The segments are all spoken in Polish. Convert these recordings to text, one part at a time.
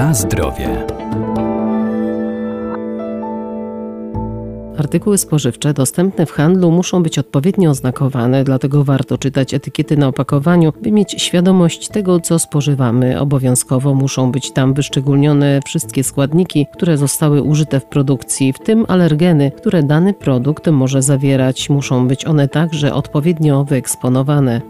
Na zdrowie. Artykuły spożywcze dostępne w handlu muszą być odpowiednio oznakowane, dlatego warto czytać etykiety na opakowaniu, by mieć świadomość tego, co spożywamy. Obowiązkowo muszą być tam wyszczególnione wszystkie składniki, które zostały użyte w produkcji, w tym alergeny, które dany produkt może zawierać. Muszą być one także odpowiednio wyeksponowane.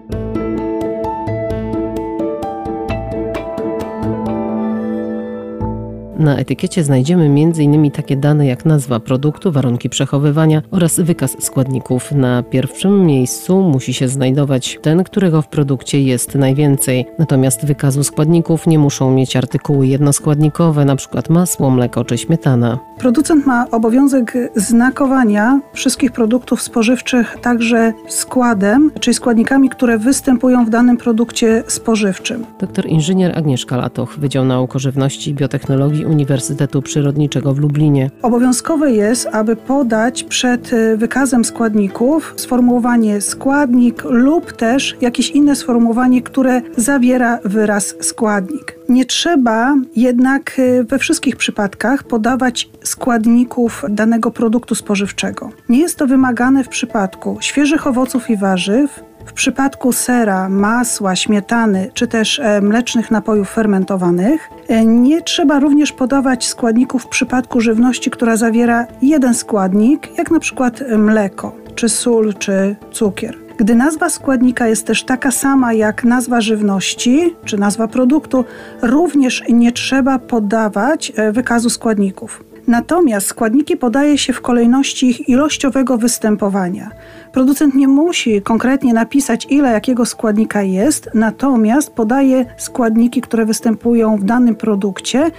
Na etykiecie znajdziemy m.in. takie dane jak nazwa produktu, warunki przechowywania oraz wykaz składników. Na pierwszym miejscu musi się znajdować ten, którego w produkcie jest najwięcej. Natomiast wykazu składników nie muszą mieć artykuły jednoskładnikowe, np. masło, mleko czy śmietana. Producent ma obowiązek znakowania wszystkich produktów spożywczych także składem, czyli składnikami, które występują w danym produkcie spożywczym. Doktor inżynier Agnieszka Latoch, Wydział Nauk o Żywności i Biotechnologii Uniwersytetu Przyrodniczego w Lublinie. Obowiązkowe jest, aby podać przed y, wykazem składników sformułowanie składnik lub też jakieś inne sformułowanie, które zawiera wyraz składnik. Nie trzeba jednak y, we wszystkich przypadkach podawać składników danego produktu spożywczego. Nie jest to wymagane w przypadku świeżych owoców i warzyw, w przypadku sera, masła, śmietany czy też e, mlecznych napojów fermentowanych e, nie trzeba również podawać składników w przypadku żywności, która zawiera jeden składnik, jak na przykład mleko, czy sól, czy cukier. Gdy nazwa składnika jest też taka sama jak nazwa żywności czy nazwa produktu, również nie trzeba podawać e, wykazu składników. Natomiast składniki podaje się w kolejności ich ilościowego występowania. Producent nie musi konkretnie napisać, ile jakiego składnika jest, natomiast podaje składniki, które występują w danym produkcie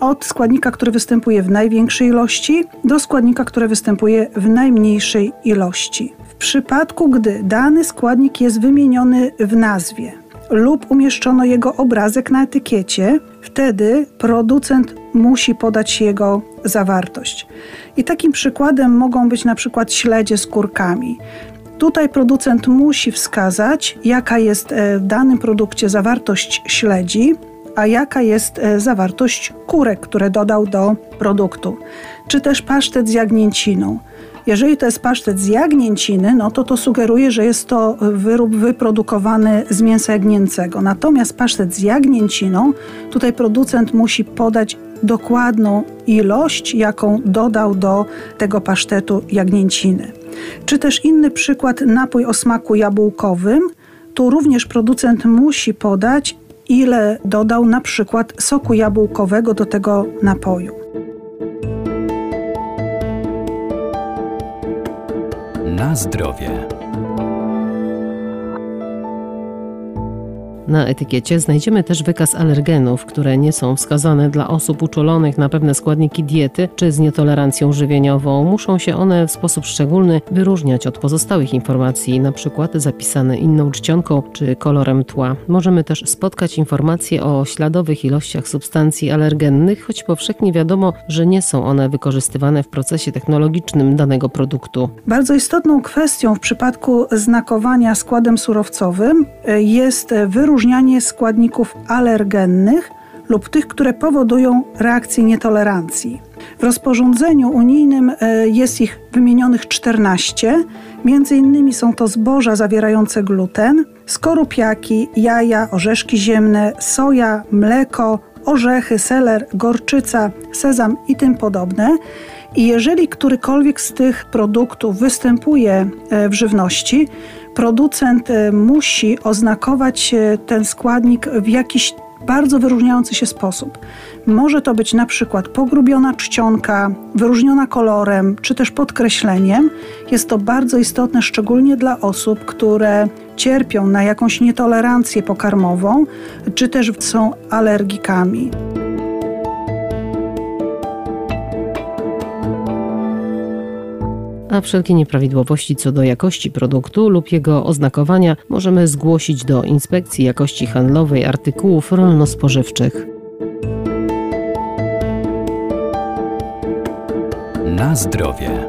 od składnika, który występuje w największej ilości, do składnika, który występuje w najmniejszej ilości. W przypadku, gdy dany składnik jest wymieniony w nazwie lub umieszczono jego obrazek na etykiecie, wtedy producent musi podać jego zawartość. I takim przykładem mogą być na przykład śledzie z kurkami. Tutaj producent musi wskazać, jaka jest e, w danym produkcie zawartość śledzi, a jaka jest e, zawartość kurek, które dodał do produktu, czy też pasztet z jagnięciną. Jeżeli to jest pasztet z jagnięciny, no to to sugeruje, że jest to wyrób wyprodukowany z mięsa jagnięcego. Natomiast pasztet z jagnięciną, tutaj producent musi podać dokładną ilość, jaką dodał do tego pasztetu jagnięciny. Czy też inny przykład, napój o smaku jabłkowym. Tu również producent musi podać, ile dodał na przykład soku jabłkowego do tego napoju. Na zdrowie. Na etykiecie znajdziemy też wykaz alergenów, które nie są wskazane dla osób uczulonych na pewne składniki diety czy z nietolerancją żywieniową. Muszą się one w sposób szczególny wyróżniać od pozostałych informacji, np. zapisane inną czcionką czy kolorem tła. Możemy też spotkać informacje o śladowych ilościach substancji alergennych, choć powszechnie wiadomo, że nie są one wykorzystywane w procesie technologicznym danego produktu. Bardzo istotną kwestią w przypadku znakowania składem surowcowym e, jest wyróżnienie wyróżnianie składników alergennych lub tych, które powodują reakcję nietolerancji. W rozporządzeniu unijnym e, jest ich wymienionych 14. Między innymi są to zboża zawierające gluten, skorupiaki, jaja, orzeszki ziemne, soja, mleko, orzechy, seler, gorczyca, sezam i tym podobne. I jeżeli którykolwiek z tych produktów występuje e, w żywności, producent e, musi oznakować e, ten składnik w jakiś bardzo wyróżniający się sposób. Może to być na przykład pogrubiona czcionka, wyróżniona kolorem, czy też podkreśleniem. Jest to bardzo istotne, szczególnie dla osób, które cierpią na jakąś nietolerancję pokarmową, czy też są alergikami. A wszelkie nieprawidłowości co do jakości produktu lub jego oznakowania możemy zgłosić do Inspekcji Jakości Handlowej Artykułów Rolno-Spożywczych. Na zdrowie.